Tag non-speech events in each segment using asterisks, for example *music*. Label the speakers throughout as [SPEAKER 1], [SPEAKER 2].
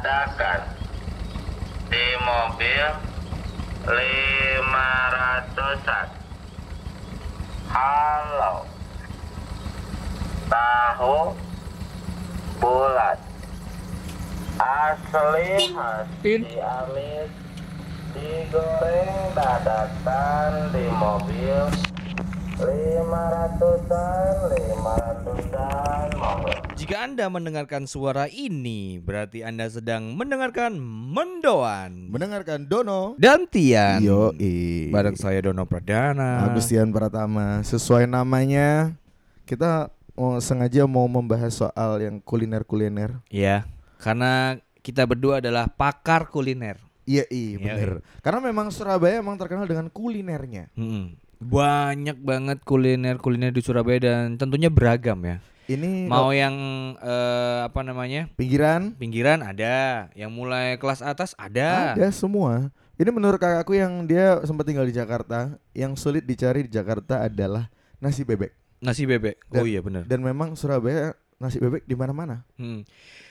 [SPEAKER 1] Adakan di mobil 500-an. Halo. Tahu bulat. Asli
[SPEAKER 2] In.
[SPEAKER 1] hasti amis digoreng dadakan di mobil 500-an, 500-an mobil.
[SPEAKER 2] Jika Anda mendengarkan suara ini, berarti Anda sedang mendengarkan Mendoan
[SPEAKER 3] Mendengarkan Dono
[SPEAKER 2] dan Tian.
[SPEAKER 3] Yo
[SPEAKER 2] Bareng saya Dono Pradana.
[SPEAKER 3] Agustian Pratama Sesuai namanya Kita mau sengaja mau membahas soal yang kuliner-kuliner
[SPEAKER 2] Ya, karena kita berdua adalah pakar kuliner.
[SPEAKER 3] Iya iya
[SPEAKER 2] Iya,
[SPEAKER 3] bener Karena memang Surabaya emang terkenal dengan kulinernya
[SPEAKER 2] Mm-mm. Banyak banget kuliner-kuliner di Surabaya dan tentunya beragam ya.
[SPEAKER 3] Ini
[SPEAKER 2] Mau yang eh, apa namanya?
[SPEAKER 3] pinggiran
[SPEAKER 2] Pinggiran ada, yang mulai kelas atas ada.
[SPEAKER 3] Ada semua Ini menurut kakakku yang dia sempat tinggal di Jakarta Yang sulit dicari di Jakarta adalah nasi bebek
[SPEAKER 2] Nasi bebek. Oh
[SPEAKER 3] Dan-
[SPEAKER 2] iya benar.
[SPEAKER 3] Dan memang Surabaya nasi bebek di mana-mana
[SPEAKER 2] Hmm.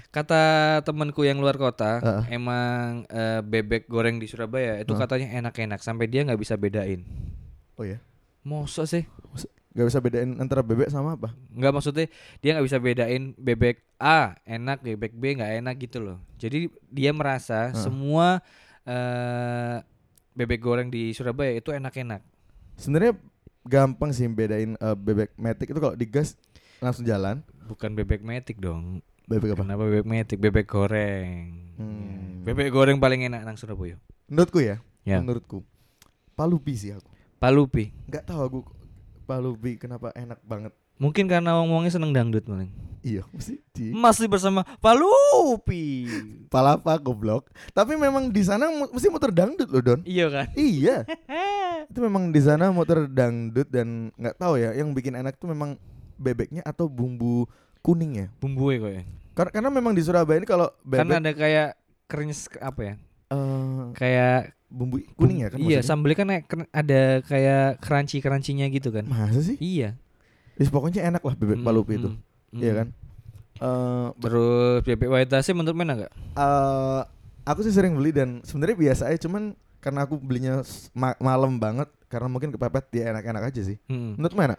[SPEAKER 2] Kata temanku yang luar kota,
[SPEAKER 3] Heeh.
[SPEAKER 2] emang eh, bebek goreng di Surabaya itu
[SPEAKER 3] Heeh.
[SPEAKER 2] katanya enak-enak sampai dia nggak bisa bedain.
[SPEAKER 3] Oh ya
[SPEAKER 2] Masa sih?
[SPEAKER 3] Gak bisa bedain antara bebek sama apa
[SPEAKER 2] Nggak maksudnya dia nggak bisa bedain bebek A enak, bebek B nggak enak gitu loh. Jadi dia merasa
[SPEAKER 3] Heeh.
[SPEAKER 2] semua eh, bebek goreng di Surabaya itu enak-enak.
[SPEAKER 3] Sebenarnya gampang sih bedain eh, bebek metik itu kalau digas langsung jalan.
[SPEAKER 2] Bukan bebek metik dong.
[SPEAKER 3] Bebek apa?
[SPEAKER 2] Kenapa bebek metik? Bebek goreng.
[SPEAKER 3] Hmm.
[SPEAKER 2] Bebek goreng paling enak nang Surabaya.
[SPEAKER 3] Menurutku ya,
[SPEAKER 2] Ya.
[SPEAKER 3] menurutku palupi sih aku.
[SPEAKER 2] Palupi.
[SPEAKER 3] Nggak tahu aku palupi kenapa enak banget.
[SPEAKER 2] Mungkin karena ngomongnya seneng dangdut paling.
[SPEAKER 3] Iya, *laughs* mesti di
[SPEAKER 2] Masih bersama Palupi. *laughs*
[SPEAKER 3] palapa goblok. Tapi memang di sana mesti muter dangdut loh, Don.
[SPEAKER 2] iya kan?
[SPEAKER 3] Iya. *laughs* itu memang di sana muter dangdut dan nggak tahu ya, yang bikin enak tuh memang bebeknya atau bumbu kuning ya.
[SPEAKER 2] Bumbunya kok ya.
[SPEAKER 3] Karena, karena memang di Surabaya ini kalau bebek
[SPEAKER 2] ada kayak krenyes apa ya?
[SPEAKER 3] eh,
[SPEAKER 2] Kayak
[SPEAKER 3] bumbu kuning ya kan
[SPEAKER 2] Iya,
[SPEAKER 3] maksudnya?
[SPEAKER 2] sambelnya kan ada kayak crunchy-crunchy-nya gitu kan.
[SPEAKER 3] Masa sih?
[SPEAKER 2] Iya.
[SPEAKER 3] Wis pokoknya enak lah bebek
[SPEAKER 2] Mm,
[SPEAKER 3] palupi itu.
[SPEAKER 2] mm, mm.
[SPEAKER 3] Iya kan? Eh
[SPEAKER 2] Terus bebek white Tasnya menurut mana enggak?
[SPEAKER 3] eh, aku sih sering beli dan sebenarnya biasa aja cuman karena aku belinya ma- malam banget karena mungkin kepepet dia enak-enak aja sih. Menurut mana?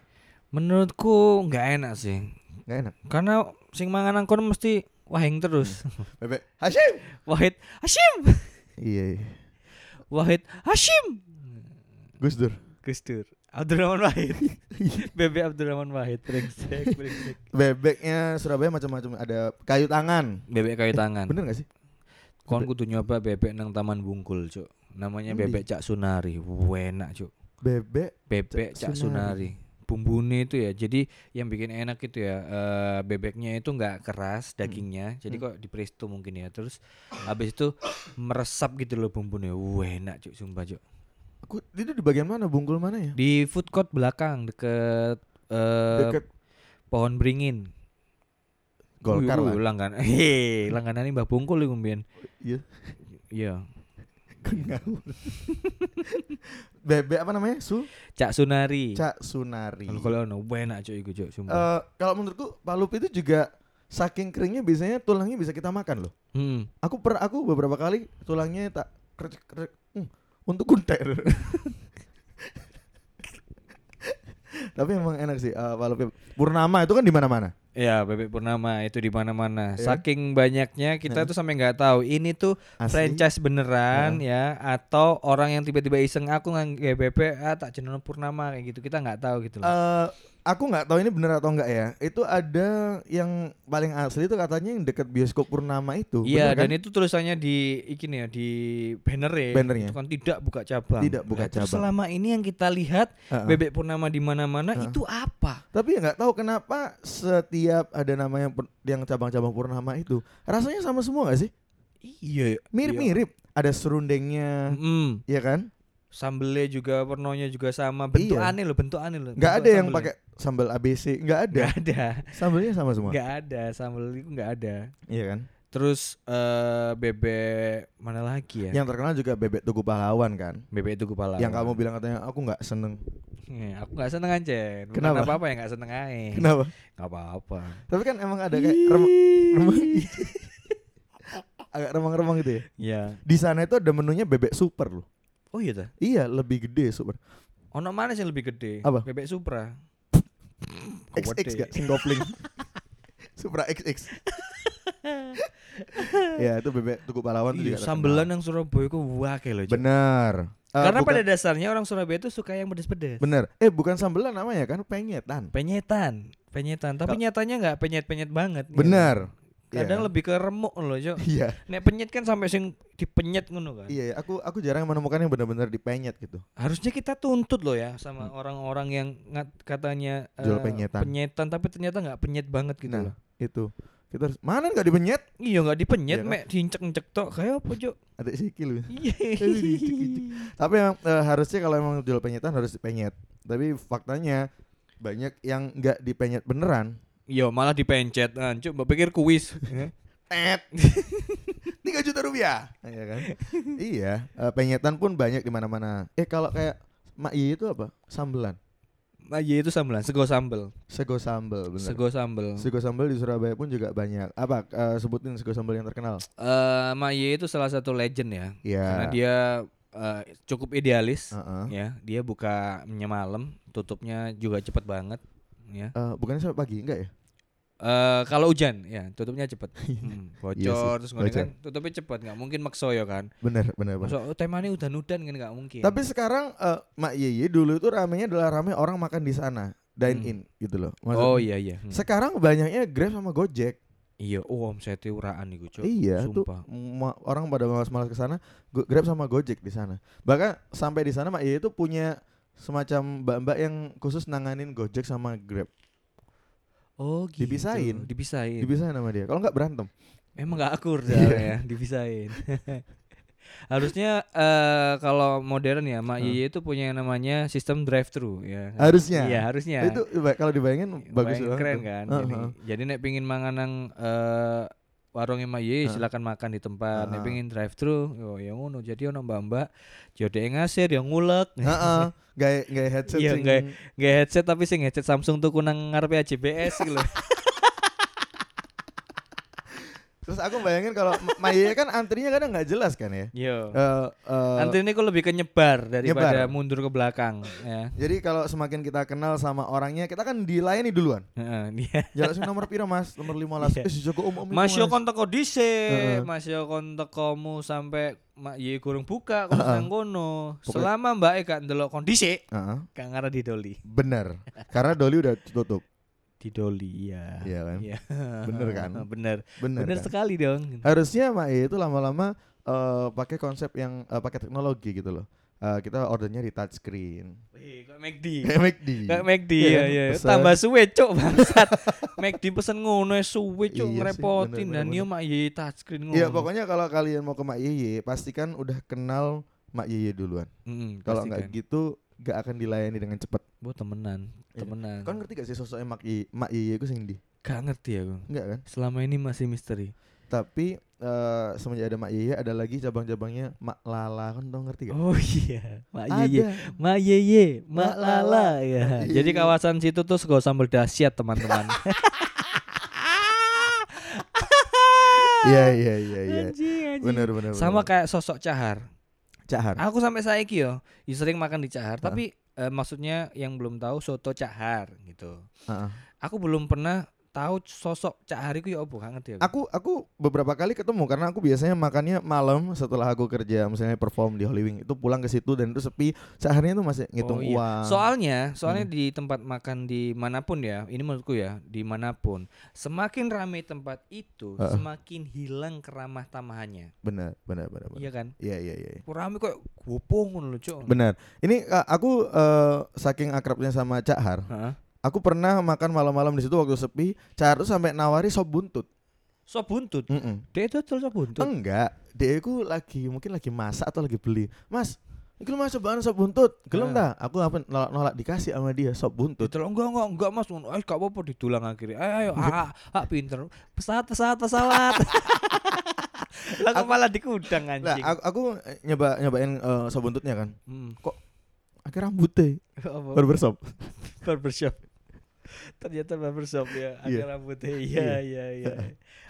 [SPEAKER 2] Menurutku nggak enak sih.
[SPEAKER 3] Nggak enak.
[SPEAKER 2] Karena sing mangan angkon mesti wahing terus.
[SPEAKER 3] Bebek Hashim. *laughs*
[SPEAKER 2] Wahid Hashim.
[SPEAKER 3] Iya, iya.
[SPEAKER 2] Wahid Hashim.
[SPEAKER 3] Gus Dur.
[SPEAKER 2] Gus Dur. Abdurrahman Wahid. *laughs* Bebek Abdurrahman Wahid. Brengsek, brengsek.
[SPEAKER 3] Bebeknya Surabaya macam-macam ada kayu tangan.
[SPEAKER 2] Bebek kayu tangan.
[SPEAKER 3] Bener gak sih?
[SPEAKER 2] Kon kudu nyoba bebek nang Taman Bungkul, Cuk. Namanya
[SPEAKER 3] Endi?
[SPEAKER 2] bebek Cak Sunari. Enak, Cuk.
[SPEAKER 3] Bebek
[SPEAKER 2] Bebek
[SPEAKER 3] Cak
[SPEAKER 2] Cak Sunari. Bumbune itu ya. Jadi yang bikin enak itu ya eh, bebeknya itu nggak keras dagingnya. Jadi kok di presto mungkin ya. Terus habis itu meresap gitu loh bumbunya. Wah, enak, Cuk, sumpah, Cuk.
[SPEAKER 3] aku itu di bagian mana? Bungkul mana ya?
[SPEAKER 2] Di food court belakang deket eh,
[SPEAKER 3] Deket
[SPEAKER 2] pohon beringin.
[SPEAKER 3] Golkar lah. *laughs*
[SPEAKER 2] wih, Langganan. Hehe, langganan ini Mbah Bungkul iku mbiyen.
[SPEAKER 3] Iya.
[SPEAKER 2] Iya.
[SPEAKER 3] Ngawur. *laughs* Bebek apa namanya? Su
[SPEAKER 2] Cak Sunari.
[SPEAKER 3] Cak Sunari.
[SPEAKER 2] Kalau kalau ono wah, enak Cuk iku, Cuk, sumpah.
[SPEAKER 3] Eh, kalau menurutku palupi itu juga saking keringnya biasanya tulangnya bisa kita makan loh.
[SPEAKER 2] Hmm.
[SPEAKER 3] Aku per aku beberapa kali tulangnya tak kerek kerek hmm, untuk kunter. *laughs* Tapi emang enak sih eh, palupi. Purnama itu kan di mana-mana.
[SPEAKER 2] Ya, bebek purnama itu di mana-mana.
[SPEAKER 3] Ya.
[SPEAKER 2] Saking banyaknya kita
[SPEAKER 3] Ya.
[SPEAKER 2] tuh sampai nggak tahu ini tuh
[SPEAKER 3] Asli.
[SPEAKER 2] franchise beneran ya atau orang yang tiba-tiba iseng aku nggak bebek ah tak jeneng purnama kayak gitu. Kita nggak tahu gitu loh.
[SPEAKER 3] Eh, aku nggak tahu ini bener atau enggak ya. Itu ada yang paling asli itu katanya yang dekat bioskop Purnama itu.
[SPEAKER 2] Iya,
[SPEAKER 3] kan?
[SPEAKER 2] dan itu tulisannya di iki nih ya di banner ya.
[SPEAKER 3] Bannernya.
[SPEAKER 2] Itu kan tidak buka cabang.
[SPEAKER 3] Tidak buka
[SPEAKER 2] Nah, terus
[SPEAKER 3] cabang.
[SPEAKER 2] selama ini yang kita lihat
[SPEAKER 3] Heeh.
[SPEAKER 2] bebek purnama di mana-mana
[SPEAKER 3] Heeh.
[SPEAKER 2] itu apa?
[SPEAKER 3] Tapi ya nggak tahu kenapa setiap ada namanya pur- yang cabang-cabang Purnama itu rasanya sama semua gak sih?
[SPEAKER 2] Iya.
[SPEAKER 3] Mirip-mirip. Ada serundengnya,
[SPEAKER 2] Mm.
[SPEAKER 3] ya kan?
[SPEAKER 2] Sambelnya juga warnanya juga sama. Bentuk
[SPEAKER 3] Iya.
[SPEAKER 2] aneh loh, bentuk aneh loh.
[SPEAKER 3] Nggak ada yang pakai sambal ABC, nggak ada.
[SPEAKER 2] Nggak ada. *laughs*
[SPEAKER 3] Sambelnya sama semua.
[SPEAKER 2] Nggak ada, sambel itu nggak ada.
[SPEAKER 3] Iya kan?
[SPEAKER 2] Terus eh bebek mana lagi ya?
[SPEAKER 3] Yang terkenal juga bebek tugu pahlawan kan.
[SPEAKER 2] Bebek itu kepala.
[SPEAKER 3] Yang kamu bilang katanya aku nggak seneng.
[SPEAKER 2] Ya, aku nggak seneng aja.
[SPEAKER 3] Kenapa?
[SPEAKER 2] apa-apa ya nggak seneng aja.
[SPEAKER 3] Kenapa?
[SPEAKER 2] Nggak apa-apa.
[SPEAKER 3] Tapi kan emang ada kayak rem remang *laughs* agak remang-remang gitu ya.
[SPEAKER 2] Iya.
[SPEAKER 3] Di sana itu ada menunya bebek super loh.
[SPEAKER 2] Oh iya ta.
[SPEAKER 3] Iya, lebih gede super.
[SPEAKER 2] Ono mana sih yang lebih gede?
[SPEAKER 3] Apa?
[SPEAKER 2] Bebek Supra.
[SPEAKER 3] XX gak sing kopling. *laughs* Supra XX. *laughs* ya, itu bebek Tugu Pahlawan itu
[SPEAKER 2] Iya,
[SPEAKER 3] juga
[SPEAKER 2] sambelan yang Surabaya ku wakil loh.
[SPEAKER 3] Benar. Eh,
[SPEAKER 2] Karena
[SPEAKER 3] bukan-
[SPEAKER 2] pada dasarnya orang Surabaya itu suka yang pedes-pedes.
[SPEAKER 3] Bener. Eh bukan sambelan namanya kan penyetan.
[SPEAKER 2] Penyetan, penyetan. Tapi nyatanya nggak penyet-penyet banget. ya.
[SPEAKER 3] Bener.
[SPEAKER 2] Kadang
[SPEAKER 3] Iya.
[SPEAKER 2] lebih ke remuk loh, Cok. *laughs*
[SPEAKER 3] Iya.
[SPEAKER 2] Nek penyet kan sampai sing dipenyet ngono kan.
[SPEAKER 3] Iya, iya. aku aku jarang menemukan yang benar-benar dipenyet gitu.
[SPEAKER 2] Harusnya kita tuntut loh ya sama orang-orang yang ngat- katanya
[SPEAKER 3] Hmm. Jual
[SPEAKER 2] eh,
[SPEAKER 3] penyetan.
[SPEAKER 2] penyetan tapi ternyata nggak penyet banget gitu
[SPEAKER 3] Nah,
[SPEAKER 2] loh.
[SPEAKER 3] Itu. Kita harus mana nggak dipenyet?
[SPEAKER 2] Iya nggak dipenyet,
[SPEAKER 3] Iya kan?
[SPEAKER 2] mek diincek-incek tok. Kayak apa, Cok?
[SPEAKER 3] Ada sikil. lu. *laughs*
[SPEAKER 2] Iya.
[SPEAKER 3] Tapi emang, eh, harusnya kalau emang jual penyetan harus dipenyet. Tapi faktanya banyak yang nggak dipenyet beneran.
[SPEAKER 2] Iya, malah dipencet. Nah, mbak pikir kuis.
[SPEAKER 3] Tet. 3 *laughs* juta rupiah. Iya kan? iya, eh, penyetan pun banyak di mana-mana. Eh kalau kayak Mak itu apa? Sambelan.
[SPEAKER 2] Iya itu sambelan, sego sambel.
[SPEAKER 3] Sego sambel, bener.
[SPEAKER 2] Sego sambel.
[SPEAKER 3] Sego sambal di Surabaya pun juga banyak. Apa eh, sebutin sego sambal yang terkenal?
[SPEAKER 2] Eh, Maye itu salah satu legend ya.
[SPEAKER 3] Iya.
[SPEAKER 2] Karena dia eh, cukup idealis
[SPEAKER 3] Heeh.
[SPEAKER 2] ya. Dia buka malam, tutupnya juga cepet banget ya.
[SPEAKER 3] Eh, bukannya sampai pagi enggak ya?
[SPEAKER 2] Eh kalau hujan ya tutupnya cepet. *laughs* Hmm, bocor
[SPEAKER 3] Iya sih,
[SPEAKER 2] terus
[SPEAKER 3] bocor.
[SPEAKER 2] kan tutupnya cepet nggak mungkin makso ya kan.
[SPEAKER 3] Bener, bener, bener.
[SPEAKER 2] Masa oh, temanya udan-udan kan nggak mungkin.
[SPEAKER 3] Tapi sekarang eh, Mak Yeye dulu itu ramenya adalah rame orang makan di sana, dine
[SPEAKER 2] Hmm.
[SPEAKER 3] in gitu loh.
[SPEAKER 2] oh
[SPEAKER 3] Maksudnya-
[SPEAKER 2] iya iya. Hmm.
[SPEAKER 3] Sekarang banyaknya Grab sama Gojek.
[SPEAKER 2] Iya, oh omsetnya uraan nih gue
[SPEAKER 3] iya, tuh
[SPEAKER 2] Sumpah.
[SPEAKER 3] ma- orang pada malas-malas ke sana, Grab sama Gojek di sana. Bahkan sampai di sana Mak Yeye itu punya semacam mbak-mbak yang khusus nanganin Gojek sama Grab.
[SPEAKER 2] Oh gitu.
[SPEAKER 3] Dipisahin.
[SPEAKER 2] Dipisahin.
[SPEAKER 3] Dipisahin sama dia. Kalau nggak berantem.
[SPEAKER 2] Emang nggak akur *laughs* ya, dipisahin. *laughs* Harusnya eh kalau modern ya, Mak. Yeye itu punya yang namanya sistem drive thru ya. kan?
[SPEAKER 3] Harusnya.
[SPEAKER 2] Iya, harusnya.
[SPEAKER 3] Itu kalau dibayangin bagus
[SPEAKER 2] Bayang-
[SPEAKER 3] banget.
[SPEAKER 2] keren kan.
[SPEAKER 3] Heeh,
[SPEAKER 2] Jadi,
[SPEAKER 3] heeh.
[SPEAKER 2] jadi nek pingin mangan nang eh warungnya Mak Yeye
[SPEAKER 3] Heeh.
[SPEAKER 2] silakan makan di tempat.
[SPEAKER 3] Heeh.
[SPEAKER 2] pingin drive thru, yo ya ngono. Jadi ono mbak-mbak jode ngasir yang ngulek.
[SPEAKER 3] Heeh. Gaya *laughs* headset
[SPEAKER 2] Iya,
[SPEAKER 3] sing-
[SPEAKER 2] gaya- Nggak headset tapi sing headset Samsung tuh kunang ngarepe AJBS gitu. *laughs*
[SPEAKER 3] Terus aku bayangin kalau Maya kan antrinya kadang nggak jelas kan ya.
[SPEAKER 2] Yo.
[SPEAKER 3] Eh, eh,
[SPEAKER 2] Nanti ini kok lebih ke nyebar daripada
[SPEAKER 3] Nyebar.
[SPEAKER 2] mundur ke belakang ya.
[SPEAKER 3] Jadi kalau semakin kita kenal sama orangnya, kita kan dilayani duluan. Jalan sing nomor piro Mas? Nomor 15.
[SPEAKER 2] Iya.
[SPEAKER 3] Eh si Joko Om Om.
[SPEAKER 2] Mas yo kon teko dhisik,
[SPEAKER 3] Heeh.
[SPEAKER 2] Mas yo tekomu sampai mak ye kurang buka kon
[SPEAKER 3] Heeh.
[SPEAKER 2] nang kono. Selama Mbak e gak ndelok kondisi,
[SPEAKER 3] Heeh.
[SPEAKER 2] gak ngarah didoli.
[SPEAKER 3] Bener. Karena Doli udah tutup.
[SPEAKER 2] Didoli iya.
[SPEAKER 3] Iya kan?
[SPEAKER 2] Iya.
[SPEAKER 3] Bener *laughs* kan?
[SPEAKER 2] Bener.
[SPEAKER 3] Bener.
[SPEAKER 2] Bener
[SPEAKER 3] kan?
[SPEAKER 2] sekali dong.
[SPEAKER 3] Harusnya Maya itu lama-lama eh, pakai konsep yang eh, pakai teknologi gitu loh. Eh, kita ordernya di touchscreen.
[SPEAKER 2] Wih, kok McD.
[SPEAKER 3] Kayak McD. *laughs*
[SPEAKER 2] Kayak McD
[SPEAKER 3] Iya
[SPEAKER 2] ya
[SPEAKER 3] kan?
[SPEAKER 2] ya. Tambah suwe cuk bangsat. *laughs* McD pesen ngono ya suwe cuk
[SPEAKER 3] Iya
[SPEAKER 2] ngerepotin dan yo mak ye touchscreen ngono.
[SPEAKER 3] Iya pokoknya kalau kalian mau ke Mak Yeye pastikan udah kenal Mak Yeye duluan.
[SPEAKER 2] Mm,
[SPEAKER 3] Kalau
[SPEAKER 2] pastikan.
[SPEAKER 3] nggak gitu gak akan dilayani dengan cepat.
[SPEAKER 2] Bu temenan,
[SPEAKER 3] Iya.
[SPEAKER 2] temenan.
[SPEAKER 3] Kau ngerti gak sih sosoknya Mak Yeye? Mak Yeye itu sing di?
[SPEAKER 2] Gak ngerti aku.
[SPEAKER 3] Enggak kan?
[SPEAKER 2] Selama ini masih misteri.
[SPEAKER 3] Tapi eh semenjak ada Mak Yeye ada lagi cabang-cabangnya Mak Lala kan tau ngerti gak?
[SPEAKER 2] Oh iya, Mak. Yeye, Mak Yeye, Mak
[SPEAKER 3] Mak
[SPEAKER 2] Lala
[SPEAKER 3] Lala.
[SPEAKER 2] ya.
[SPEAKER 3] Iya.
[SPEAKER 2] Jadi kawasan situ tuh sego sambal dahsyat teman-teman. *laughs*
[SPEAKER 3] Iya iya iya iya. Bener bener.
[SPEAKER 2] Sama kayak sosok Cahar.
[SPEAKER 3] Cahar.
[SPEAKER 2] Aku sampai saiki yo, ya sering makan di Cahar,
[SPEAKER 3] Heeh.
[SPEAKER 2] tapi eh, maksudnya yang belum tahu soto Cahar gitu.
[SPEAKER 3] Heeh.
[SPEAKER 2] Aku belum pernah tahu sosok Cahar itu ya opo, gak ngerti aku.
[SPEAKER 3] Aku aku beberapa kali ketemu karena aku biasanya makannya malam setelah aku kerja misalnya perform di Holy Wing itu pulang ke situ dan itu sepi seharinya tuh masih ngitung
[SPEAKER 2] Oh, iya.
[SPEAKER 3] uang.
[SPEAKER 2] Soalnya, soalnya
[SPEAKER 3] Hmm.
[SPEAKER 2] di tempat makan di mana pun ya, ini menurutku ya, di mana pun, semakin ramai tempat itu,
[SPEAKER 3] Heeh.
[SPEAKER 2] semakin hilang keramah tamahannya,
[SPEAKER 3] benar benar benar. benar.
[SPEAKER 2] iya kan?
[SPEAKER 3] Iya iya iya.
[SPEAKER 2] Kok Rame kok gopong ngono lho.
[SPEAKER 3] Benar. Ini uh, aku uh, saking akrabnya sama Cak Har,
[SPEAKER 2] Heeh.
[SPEAKER 3] Aku pernah makan malam-malam di situ waktu sepi. Tuh sampai nawari sop buntut.
[SPEAKER 2] Sop buntut.
[SPEAKER 3] Mm-mm.
[SPEAKER 2] Dia itu tuh sop buntut.
[SPEAKER 3] Enggak, dia itu lagi mungkin lagi masak atau lagi beli. Mas, ini mas cobaan sop buntut. Gelem
[SPEAKER 2] Ah.
[SPEAKER 3] dah. Aku apa nolak-nolak dikasih sama dia sop buntut.
[SPEAKER 2] Ditelok enggak enggak enggak Mas. Eh gak apa-apa didulang akhirnya. Ayo ayo ah, ah, ah pinter. Pesawat pesawat pesawat. *laughs* Lah kok malah dikudang
[SPEAKER 3] Nah,
[SPEAKER 2] anjing.
[SPEAKER 3] aku, aku eh, nyoba nyobain uh, sop buntutnya kan.
[SPEAKER 2] Hmm.
[SPEAKER 3] Akhirnya rambutnya
[SPEAKER 2] Apa?
[SPEAKER 3] barbershop. *laughs*
[SPEAKER 2] barbershop ternyata barbershop ya
[SPEAKER 3] Iya.
[SPEAKER 2] akhir rambutnya iya iya iya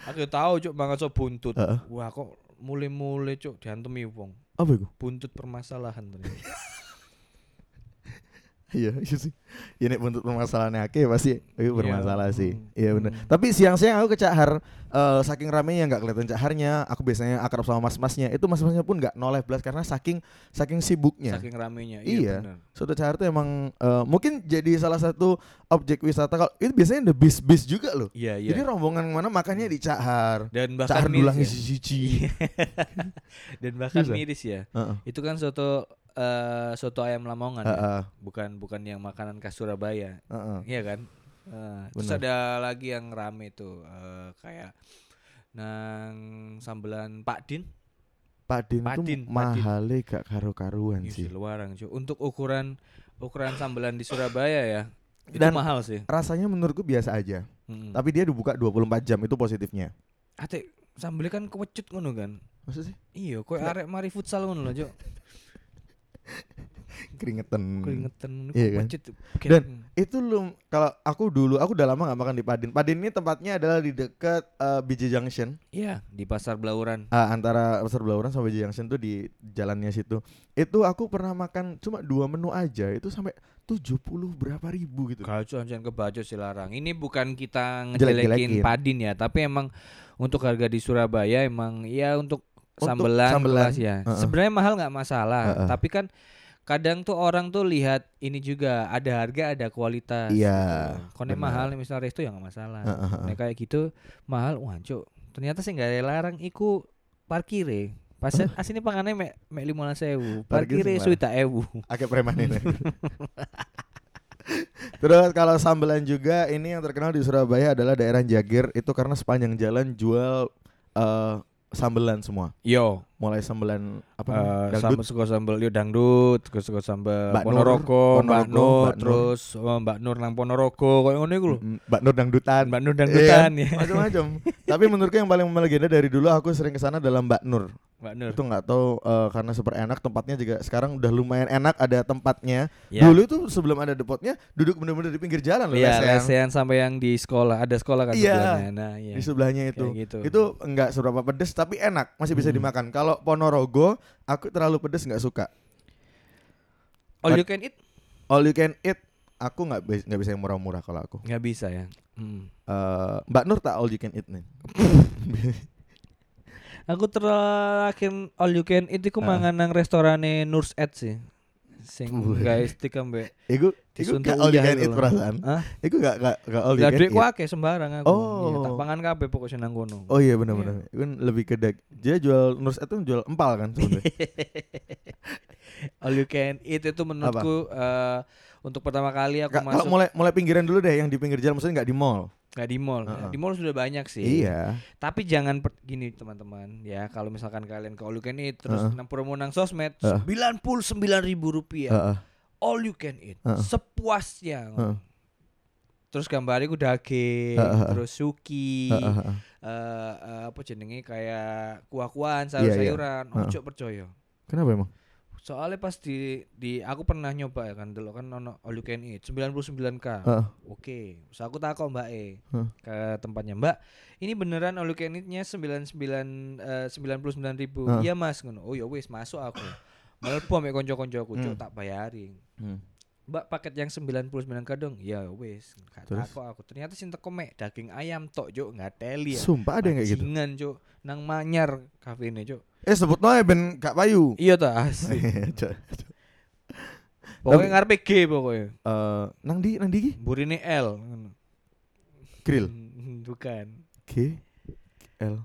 [SPEAKER 2] aku tahu cuk mangan sop buntut
[SPEAKER 3] Heeh.
[SPEAKER 2] wah kok mulai-mulai cuk diantemi wong.
[SPEAKER 3] Apa itu?
[SPEAKER 2] Buntut permasalahan ternyata.
[SPEAKER 3] Iya, *laughs* iya sih. Ya nek buntut permasalahannya akeh pasti itu bermasalah sih.
[SPEAKER 2] hmm,
[SPEAKER 3] Iya benar.
[SPEAKER 2] hmm.
[SPEAKER 3] Tapi siang-siang aku ke Cahar eh, saking ramenya nggak kelihatan Caharnya. Aku biasanya akrab sama mas-masnya. Itu mas-masnya pun nggak noleh belas karena saking saking sibuknya.
[SPEAKER 2] Saking ramenya.
[SPEAKER 3] Iya.
[SPEAKER 2] Iya.
[SPEAKER 3] Soto Cahar tuh emang eh, mungkin jadi salah satu objek wisata kalau itu biasanya ada bis-bis juga loh.
[SPEAKER 2] Iya, iya.
[SPEAKER 3] Jadi rombongan mana makannya di Cahar.
[SPEAKER 2] dan
[SPEAKER 3] Cahar
[SPEAKER 2] bahkan
[SPEAKER 3] dulang
[SPEAKER 2] miris ya.
[SPEAKER 3] siji-siji. *laughs*
[SPEAKER 2] dan bahkan miris ya.
[SPEAKER 3] Heeh.
[SPEAKER 2] Itu kan soto eh, soto ayam Lamongan ya.
[SPEAKER 3] Heeh.
[SPEAKER 2] bukan bukan yang makanan khas Surabaya.
[SPEAKER 3] Heeh.
[SPEAKER 2] Iya kan? Eh, terus ada lagi yang rame tuh eh, kayak nang sambelan Pak Din.
[SPEAKER 3] Pak Din
[SPEAKER 2] Pak
[SPEAKER 3] tuh
[SPEAKER 2] Din, Pak Din.
[SPEAKER 3] mahalnya gak karu-karuan
[SPEAKER 2] Ih,
[SPEAKER 3] sih.
[SPEAKER 2] luaran cuy. Untuk ukuran ukuran sambelan di Surabaya ya. Itu
[SPEAKER 3] Dan-
[SPEAKER 2] mahal sih.
[SPEAKER 3] Rasanya menurutku biasa aja.
[SPEAKER 2] Mm.
[SPEAKER 3] Tapi dia dibuka 24 jam itu positifnya.
[SPEAKER 2] Ate sambelnya kan kewecut ngono kan.
[SPEAKER 3] Maksud sih?
[SPEAKER 2] Iya, koyo arek mari futsal ngono lho, Cuk.
[SPEAKER 3] Keringetan.
[SPEAKER 2] Keringetan
[SPEAKER 3] Iya kan?
[SPEAKER 2] kewecut.
[SPEAKER 3] Dan Itu lu kalau aku dulu aku udah lama gak makan di Padin. Padin ini tempatnya adalah di dekat eh, BJ Junction.
[SPEAKER 2] iya, di pasar Blauran.
[SPEAKER 3] Ah, antara Pasar Belauran sama BJ Junction tuh di jalannya situ. Itu aku pernah makan cuma dua menu aja itu sampai 70 berapa ribu gitu.
[SPEAKER 2] Kalau anjan kebacut sih larang. Ini bukan kita ngejelekin Padin ya, tapi emang untuk harga di Surabaya emang ya Untuk sambelan,
[SPEAKER 3] sambelan,
[SPEAKER 2] kelas ya.
[SPEAKER 3] heeh.
[SPEAKER 2] Sebenarnya mahal nggak masalah,
[SPEAKER 3] Heeh.
[SPEAKER 2] tapi kan kadang tuh orang tuh lihat ini juga ada harga ada kualitas.
[SPEAKER 3] Iya,
[SPEAKER 2] gitu.
[SPEAKER 3] Benar.
[SPEAKER 2] mahal misalnya resto ya nggak masalah.
[SPEAKER 3] Heeh, heeh.
[SPEAKER 2] Nah kayak gitu mahal, wah cuk. Ternyata sih nggak larang iku parkire. Pas asini pangannya mek mek lima sewu,
[SPEAKER 3] Parkir
[SPEAKER 2] parkire
[SPEAKER 3] sembarang.
[SPEAKER 2] suita ewu.
[SPEAKER 3] Agak preman ini. Terus kalau sambelan juga ini yang terkenal di Surabaya adalah daerah Jagir itu karena sepanjang jalan jual eh sambelan semua.
[SPEAKER 2] Yo,
[SPEAKER 3] Mulai sambelan apa
[SPEAKER 2] sambal
[SPEAKER 3] Dangdut.
[SPEAKER 2] suka sambal yo dangdut, suka suka sambal
[SPEAKER 3] Mbak Nur,
[SPEAKER 2] Ponorogo, Mbak
[SPEAKER 3] Ponorogo,
[SPEAKER 2] Nur,
[SPEAKER 3] Mbak Nur.
[SPEAKER 2] terus oh, Mbak Nur nang Ponorogo, koyo ngono iku lho.
[SPEAKER 3] Mbak Nur dangdutan.
[SPEAKER 2] Mbak Nur dangdutan
[SPEAKER 3] Iya,
[SPEAKER 2] ya.
[SPEAKER 3] Macam-macam. Tapi menurutku yang paling melegenda dari dulu aku sering ke sana adalah Mbak Nur.
[SPEAKER 2] Mbak Nur.
[SPEAKER 3] Itu nggak tahu eh, karena super enak tempatnya juga sekarang udah lumayan enak ada tempatnya.
[SPEAKER 2] Ya.
[SPEAKER 3] Dulu itu sebelum ada depotnya duduk bener-bener di pinggir jalan loh
[SPEAKER 2] Iya,
[SPEAKER 3] lesehan.
[SPEAKER 2] lesehan sampai yang di sekolah, ada sekolah kan
[SPEAKER 3] Iya.
[SPEAKER 2] sebelahnya. Nah, iya.
[SPEAKER 3] di sebelahnya itu.
[SPEAKER 2] Kayak gitu.
[SPEAKER 3] Itu enggak seberapa pedes tapi enak, masih bisa
[SPEAKER 2] Hmm.
[SPEAKER 3] dimakan. Kalau Ponorogo aku terlalu pedes nggak suka.
[SPEAKER 2] All you can eat?
[SPEAKER 3] All you can eat aku nggak bis- nggak bisa yang murah-murah kalau aku.
[SPEAKER 2] Nggak bisa ya. Hmm.
[SPEAKER 3] Eh, Mbak Nur tak all you can eat nih. *laughs*
[SPEAKER 2] Aku terakhir all you can eat iku
[SPEAKER 3] Ah.
[SPEAKER 2] mangan nang restorane Nur's Ed sih. Sing guys stick ambek
[SPEAKER 3] Iku iku nggak all you can
[SPEAKER 2] iku
[SPEAKER 3] eat perasaan.
[SPEAKER 2] Hah?
[SPEAKER 3] Iku nggak nggak nggak all you can eat.
[SPEAKER 2] akeh sembarang aku.
[SPEAKER 3] Oh.
[SPEAKER 2] Iya, tak pangan kabeh pokoknya nang kono.
[SPEAKER 3] Oh iya benar-benar. Itu kan lebih ke. Dia jual Nurs itu jual empal kan sebenarnya. *laughs*
[SPEAKER 2] All you can eat itu menurutku eh, untuk pertama kali aku
[SPEAKER 3] Kalau
[SPEAKER 2] masuk
[SPEAKER 3] mulai mulai pinggiran dulu deh yang di pinggir jalan maksudnya nggak di mall.
[SPEAKER 2] Nggak di mall.
[SPEAKER 3] Heeh.
[SPEAKER 2] Di mall sudah banyak sih.
[SPEAKER 3] Iya.
[SPEAKER 2] Tapi jangan per- gini teman-teman ya kalau misalkan kalian ke all you can eat terus
[SPEAKER 3] Heeh.
[SPEAKER 2] nang promo nang sosmed sembilan puluh sembilan ribu rupiah
[SPEAKER 3] Heeh.
[SPEAKER 2] all you can eat
[SPEAKER 3] Heeh.
[SPEAKER 2] sepuasnya.
[SPEAKER 3] Heeh.
[SPEAKER 2] Terus gambarnya ku daging,
[SPEAKER 3] Heeh, heeh.
[SPEAKER 2] terus suki,
[SPEAKER 3] Heeh, heeh.
[SPEAKER 2] eh, eh, apa jenenge kayak kuah-kuahan,
[SPEAKER 3] Iya, iya.
[SPEAKER 2] sayur-sayuran.
[SPEAKER 3] Heeh.
[SPEAKER 2] Ojo percaya.
[SPEAKER 3] Kenapa emang?
[SPEAKER 2] Soalnya pas di di aku pernah nyoba ya kan dulu kan ono all you can eat 99k.
[SPEAKER 3] Heeh.
[SPEAKER 2] Oke, terus aku takut Mbak E
[SPEAKER 3] Heeh.
[SPEAKER 2] ke tempatnya Mbak. Ini beneran all you can eat-nya 99 eh, 99 ribu.
[SPEAKER 3] Heeh.
[SPEAKER 2] Iya Mas ngono. Oh ya wis masuk aku. Melebu ambek konco-koncoku,
[SPEAKER 3] Hmm.
[SPEAKER 2] cuk tak bayarin.
[SPEAKER 3] Hmm.
[SPEAKER 2] Mbak paket yang 99 kadang ya wis gak takut aku ternyata sing teko mek daging ayam tok nggak teli ya
[SPEAKER 3] Sumpah ada yang kayak gitu.
[SPEAKER 2] Bajingan, cuk nang manyar kafe ini cuk
[SPEAKER 3] Eh sebut noe ben gak payu.
[SPEAKER 2] iya tuh asli *laughs* pokoknya ngarepe G pokoknya
[SPEAKER 3] Eh, nang di nang di ki?
[SPEAKER 2] burine L.
[SPEAKER 3] Grill. *laughs*
[SPEAKER 2] Bukan
[SPEAKER 3] G L.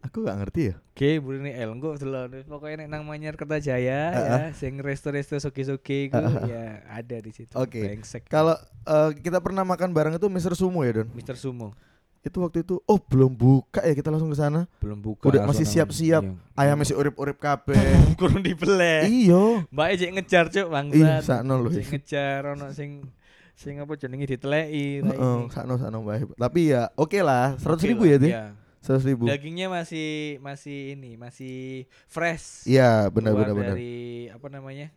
[SPEAKER 3] Aku gak ngerti ya.
[SPEAKER 2] G burine L engko delok pokoknya nek nang manyar Kertajaya
[SPEAKER 3] Heeh.
[SPEAKER 2] ya sing resto-resto suki-suki iku
[SPEAKER 3] Heeh.
[SPEAKER 2] ya ada di situ
[SPEAKER 3] Oke.
[SPEAKER 2] Brengsek.
[SPEAKER 3] Kalau eh, kita pernah makan bareng itu Mr. Sumo ya, Don.
[SPEAKER 2] Mister Sumo
[SPEAKER 3] Itu waktu itu oh belum buka ya kita langsung ke sana.
[SPEAKER 2] belum buka
[SPEAKER 3] Udah masih siap-siap.
[SPEAKER 2] iya.
[SPEAKER 3] Ayam masih urip-urip kabeh. *laughs*
[SPEAKER 2] kurang dibeleh
[SPEAKER 3] Iyo.
[SPEAKER 2] Mbak cek ngejar cuk
[SPEAKER 3] Ih,
[SPEAKER 2] bangsat.
[SPEAKER 3] sakno lho.
[SPEAKER 2] Sing ngejar ono sing sing apa jenenge diteleki
[SPEAKER 3] Heeh, sakno sakno bae. Tapi ya oke lah, 100 ribu ya, Deh.
[SPEAKER 2] Iya.
[SPEAKER 3] 100 ribu.
[SPEAKER 2] Dagingnya masih masih ini, masih fresh.
[SPEAKER 3] Iya, benar benar benar.
[SPEAKER 2] Dari apa namanya?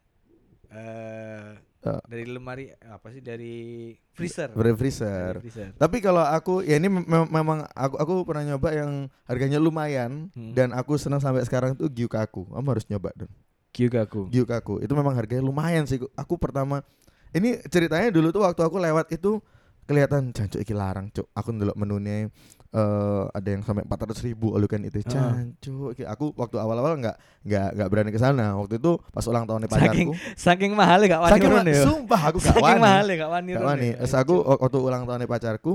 [SPEAKER 2] eh
[SPEAKER 3] Eh.
[SPEAKER 2] dari lemari apa sih dari freezer.
[SPEAKER 3] Dari
[SPEAKER 2] Dari
[SPEAKER 3] freezer.
[SPEAKER 2] freezer.
[SPEAKER 3] Tapi kalau aku ya ini mem- mem- memang aku aku pernah nyoba yang harganya lumayan
[SPEAKER 2] Hmm.
[SPEAKER 3] dan aku senang sampai sekarang tuh Gyukaku. Kamu harus nyoba dong.
[SPEAKER 2] Gyukaku.
[SPEAKER 3] Gyukaku. Itu memang harganya lumayan sih. Aku pertama ini ceritanya dulu tuh waktu aku lewat itu kelihatan jancuk iki larang, Cuk. Aku ndelok menunya eh ada yang sampai 400 ribu kan itu jancuk. Iki Aku waktu awal-awal nggak nggak nggak berani ke sana. Waktu itu pas ulang tahunnya
[SPEAKER 2] Saking
[SPEAKER 3] pacarku.
[SPEAKER 2] saking mahal gak wani
[SPEAKER 3] Saking ma-
[SPEAKER 2] ya.
[SPEAKER 3] sumpah aku gak
[SPEAKER 2] Saking
[SPEAKER 3] wani.
[SPEAKER 2] mahal gak wani
[SPEAKER 3] Gak wani.
[SPEAKER 2] ya.
[SPEAKER 3] Aku waktu ulang tahunnya pacarku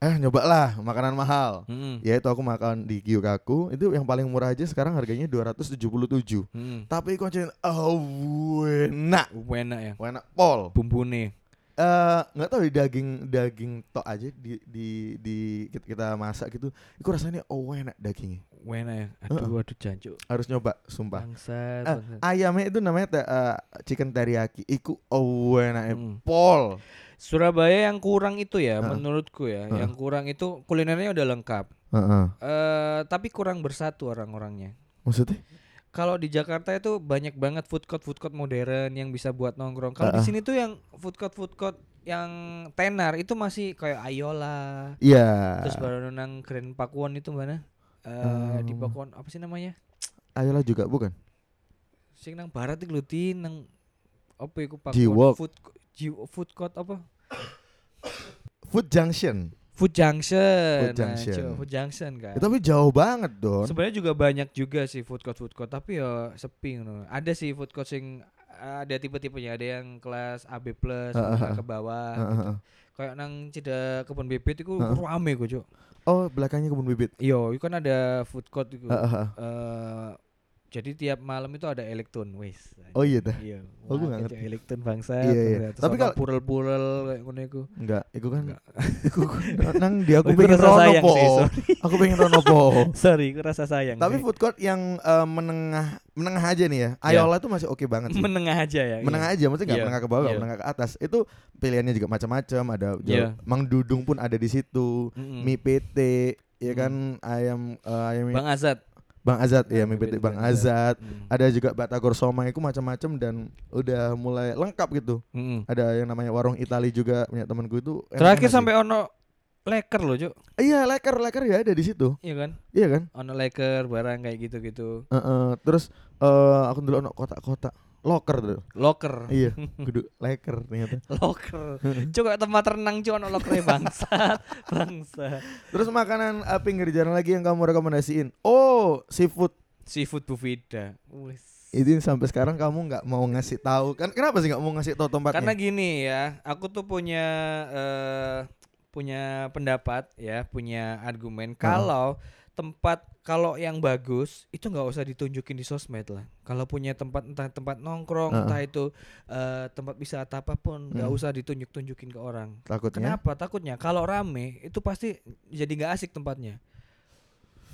[SPEAKER 3] eh nyobalah makanan mahal.
[SPEAKER 2] Mm-mm.
[SPEAKER 3] Ya itu aku makan di Gyukaku itu yang paling murah aja sekarang harganya 277.
[SPEAKER 2] Mm.
[SPEAKER 3] Tapi kuncinya oh enak.
[SPEAKER 2] Enak ya.
[SPEAKER 3] Enak pol.
[SPEAKER 2] Bumbune.
[SPEAKER 3] Eh nggak tahu di daging daging tok aja di di di kita- kita masak gitu. Itu rasanya oh enak dagingnya.
[SPEAKER 2] Enak ya. Aduh aduh jancuk.
[SPEAKER 3] Harus nyoba sumpah.
[SPEAKER 2] Bangsat.
[SPEAKER 3] Eh,
[SPEAKER 2] bangsat.
[SPEAKER 3] ayamnya itu namanya te- eh, chicken teriyaki. Iku oh enak
[SPEAKER 2] Mm.
[SPEAKER 3] pol.
[SPEAKER 2] Surabaya yang kurang itu ya
[SPEAKER 3] Heeh.
[SPEAKER 2] menurutku ya.
[SPEAKER 3] Heeh.
[SPEAKER 2] Yang kurang itu kulinernya udah lengkap.
[SPEAKER 3] Heeh.
[SPEAKER 2] Eh tapi kurang bersatu orang-orangnya.
[SPEAKER 3] Maksudnya?
[SPEAKER 2] Kalau di Jakarta itu banyak banget food court food court modern yang bisa buat nongkrong. Kalau di
[SPEAKER 3] Heeh.
[SPEAKER 2] sini tuh yang food court food court yang tenar itu masih kayak Ayola.
[SPEAKER 3] Iya.
[SPEAKER 2] Terus baru nang Grand Pakuan itu mana? Eh di
[SPEAKER 3] Oh.
[SPEAKER 2] Pakuan apa sih namanya?
[SPEAKER 3] Ayolah juga bukan?
[SPEAKER 2] Sing nang barat iku lho Tin, nang apa iku Pakuan? Food food court apa?
[SPEAKER 3] Food Junction.
[SPEAKER 2] Food Junction.
[SPEAKER 3] Food Junction.
[SPEAKER 2] Nah, food Junction kan.
[SPEAKER 3] Ya, tapi jauh banget Don.
[SPEAKER 2] Sebenarnya juga banyak juga sih food court food court tapi ya sepi ngono. Ada sih food court sing ada tipe-tipenya, ada yang kelas AB plus menengah
[SPEAKER 3] heeh.
[SPEAKER 2] ke bawah.
[SPEAKER 3] Heeh,
[SPEAKER 2] gitu.
[SPEAKER 3] heeh.
[SPEAKER 2] Kayak nang ceda kebun bibit itu
[SPEAKER 3] Heeh.
[SPEAKER 2] rame kok, Cuk.
[SPEAKER 3] Oh, belakangnya kebun bibit.
[SPEAKER 2] Iya, itu kan ada food court itu.
[SPEAKER 3] Heeh, heeh.
[SPEAKER 2] Eh, jadi tiap malam itu ada elektron, wis.
[SPEAKER 3] Oh iya dah.
[SPEAKER 2] Iya.
[SPEAKER 3] Oh,
[SPEAKER 2] Wah,
[SPEAKER 3] nggak ngerti.
[SPEAKER 2] Elektron bangsa.
[SPEAKER 3] Iya, iya.
[SPEAKER 2] Tapi kalau purel-purel kayak ngono iku.
[SPEAKER 3] Enggak, itu kan *laughs* iku nang dia aku
[SPEAKER 2] Iku
[SPEAKER 3] pengen
[SPEAKER 2] rasa
[SPEAKER 3] rono
[SPEAKER 2] sayang
[SPEAKER 3] po. Aku pengen rono po. *laughs*
[SPEAKER 2] Sorry, aku rasa sayang.
[SPEAKER 3] Tapi food court yang eh, menengah menengah aja nih ya. Ayola tuh masih oke banget sih.
[SPEAKER 2] menengah aja ya.
[SPEAKER 3] menengah
[SPEAKER 2] iya.
[SPEAKER 3] aja maksudnya nggak
[SPEAKER 2] Iya,
[SPEAKER 3] menengah ke bawah
[SPEAKER 2] iya.
[SPEAKER 3] menengah ke atas itu pilihannya juga macam-macam ada
[SPEAKER 2] Iya.
[SPEAKER 3] jauh- Mang Dudung pun ada di situ mie PT ya kan ayam eh, ayam
[SPEAKER 2] Bang Azad.
[SPEAKER 3] Bang Azad ya PT Bang
[SPEAKER 2] Azad.
[SPEAKER 3] Azad
[SPEAKER 2] Mm.
[SPEAKER 3] ada juga Batagor Soma itu macam-macam dan udah mulai lengkap gitu
[SPEAKER 2] Mm-mm.
[SPEAKER 3] ada yang namanya warung Itali juga punya temanku itu
[SPEAKER 2] Terakhir
[SPEAKER 3] sih.
[SPEAKER 2] sampai ono leker loh, Cuk.
[SPEAKER 3] iya leker leker ya ada di situ
[SPEAKER 2] Iya kan?
[SPEAKER 3] iya kan
[SPEAKER 2] Ono leker barang kayak gitu-gitu.
[SPEAKER 3] Heeh, terus eh aku dulu ono kotak-kotak loker dulu
[SPEAKER 2] Loker.
[SPEAKER 3] iya *laughs* kudu leker ternyata
[SPEAKER 2] Loker. Cuk kayak tempat renang cuk ono lokernya bangsat. *laughs* Bangsat.
[SPEAKER 3] Terus makanan uh, pinggir jalan lagi yang kamu rekomendasiin. Oh, seafood.
[SPEAKER 2] Seafood Bufida. Wis.
[SPEAKER 3] Itu sampai sekarang kamu nggak mau ngasih tahu. Kan kenapa sih nggak mau ngasih tahu tempatnya?
[SPEAKER 2] Karena gini ya, aku tuh punya eh punya pendapat ya, punya argumen kalau tempat kalau yang bagus itu nggak usah ditunjukin di sosmed lah. Kalau punya tempat entah tempat nongkrong,
[SPEAKER 3] Heeh.
[SPEAKER 2] entah itu eh, tempat wisata apa pun, nggak
[SPEAKER 3] Hmm.
[SPEAKER 2] usah ditunjuk-tunjukin ke orang.
[SPEAKER 3] Takutnya.
[SPEAKER 2] Kenapa? Takutnya kalau rame itu pasti jadi nggak asik tempatnya.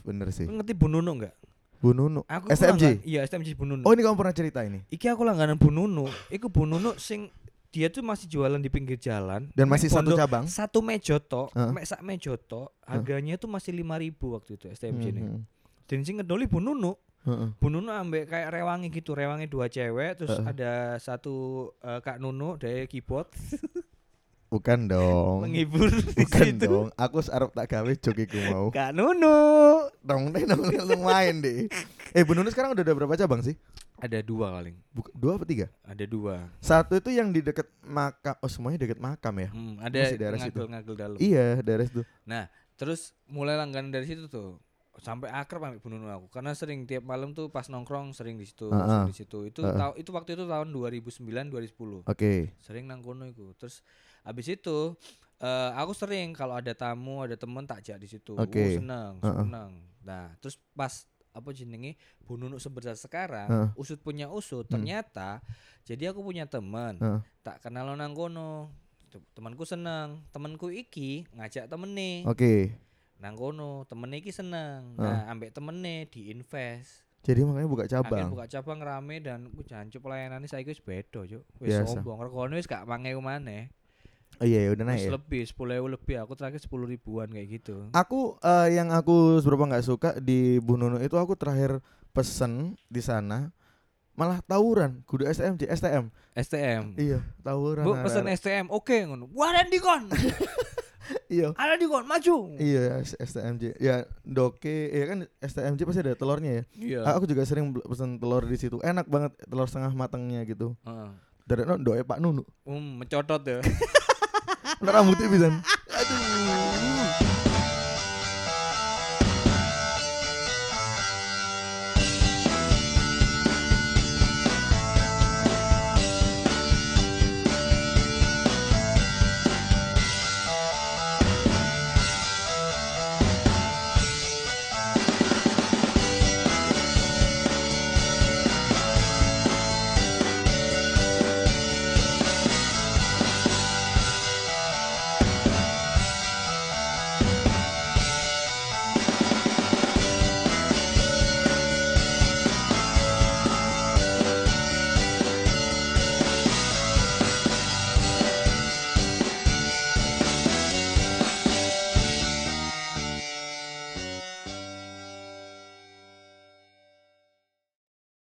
[SPEAKER 3] Bener sih.
[SPEAKER 2] Ngerti Bu Nunu nggak?
[SPEAKER 3] Bu Nunu.
[SPEAKER 2] Aku
[SPEAKER 3] SMG.
[SPEAKER 2] Iya SMG Bu Nunu.
[SPEAKER 3] Oh ini kamu pernah cerita ini.
[SPEAKER 2] Iki aku langganan Bu Nunu. Iku Bu Nunu sing dia tuh masih jualan di pinggir jalan
[SPEAKER 3] Dan masih satu cabang.
[SPEAKER 2] satu mejo tok,
[SPEAKER 3] Heeh.
[SPEAKER 2] mek sak mejo tok, harganya tuh masih 5000 waktu itu STMJ ini.
[SPEAKER 3] Mhm.
[SPEAKER 2] Dan sing ngedoli Bu Nunu.
[SPEAKER 3] Heeh.
[SPEAKER 2] Bu Nunu ambek kayak rewangi gitu, rewangi dua cewek, terus
[SPEAKER 3] Heeh.
[SPEAKER 2] ada satu eh, Kak Nunu dari keyboard *laughs*
[SPEAKER 3] Bukan dong.
[SPEAKER 2] menghibur di
[SPEAKER 3] Bukan
[SPEAKER 2] situ.
[SPEAKER 3] dong. Aku arep tak gawe jogiku mau.
[SPEAKER 2] Kak Nunu.
[SPEAKER 3] Dong deh dong main deh. Eh Bu Nunu sekarang udah ada berapa cabang sih?
[SPEAKER 2] Ada dua paling.
[SPEAKER 3] Buk- dua apa tiga?
[SPEAKER 2] Ada dua.
[SPEAKER 3] Satu itu yang di deket makam. Oh semuanya deket makam ya?
[SPEAKER 2] Hmm, ada
[SPEAKER 3] Masih daerah situ.
[SPEAKER 2] ngagel-ngagel dalam.
[SPEAKER 3] Iya daerah situ.
[SPEAKER 2] Terus mulai langganan dari situ tuh sampai akrab sampai Bu Nunu aku karena sering tiap malam tuh pas nongkrong sering di situ,
[SPEAKER 3] Heeh.
[SPEAKER 2] sering di situ. Itu
[SPEAKER 3] Heeh.
[SPEAKER 2] tahu itu waktu itu tahun 2009 2010.
[SPEAKER 3] Oke.
[SPEAKER 2] Sering nang kono iku. Terus habis itu eh aku sering kalau ada tamu, ada temen tak jak di situ.
[SPEAKER 3] Oke.
[SPEAKER 2] Uh, seneng,
[SPEAKER 3] Heeh.
[SPEAKER 2] seneng. Nah, terus pas apa jenenge Bu Nunu sebesar sekarang,
[SPEAKER 3] Heeh.
[SPEAKER 2] usut punya usut,
[SPEAKER 3] Hmm.
[SPEAKER 2] ternyata jadi aku punya teman
[SPEAKER 3] Heeh.
[SPEAKER 2] tak kenal nang kono. Tem- Temanku seneng, temanku iki ngajak temene
[SPEAKER 3] Oke.
[SPEAKER 2] Nang kono temene iki seneng nah ambek temene diinvest
[SPEAKER 3] Jadi makanya buka
[SPEAKER 2] Akhirnya
[SPEAKER 3] cabang.
[SPEAKER 2] buka cabang rame dan ku jancuk pelayanannya saiki wis beda cuk wis sombong regane wis gak 5000 maneh
[SPEAKER 3] Oh iya ya udah naik
[SPEAKER 2] wis
[SPEAKER 3] ya.
[SPEAKER 2] lebih 10.000 lebih aku terakhir 10 ribuan kayak gitu
[SPEAKER 3] Aku eh, yang aku seberapa nggak suka di Bu Nunu itu aku terakhir pesen di sana malah tawuran kudu STMJ STM
[SPEAKER 2] STM.
[SPEAKER 3] iya tawuran
[SPEAKER 2] Bu pesen. STM, oke ngono. Wah, ada dikon. *laughs*
[SPEAKER 3] iya
[SPEAKER 2] Ada dikon, maju.
[SPEAKER 3] iya STMJ ya doke ya kan STMJ pasti ada telurnya ya
[SPEAKER 2] Iya.
[SPEAKER 3] aku juga sering pesen telur di situ enak banget telur setengah matangnya gitu
[SPEAKER 2] Heeh.
[SPEAKER 3] dari no doe Pak Nunu
[SPEAKER 2] Um, mencotot ya. *laughs*
[SPEAKER 3] rambutnya bisa aduh *laughs*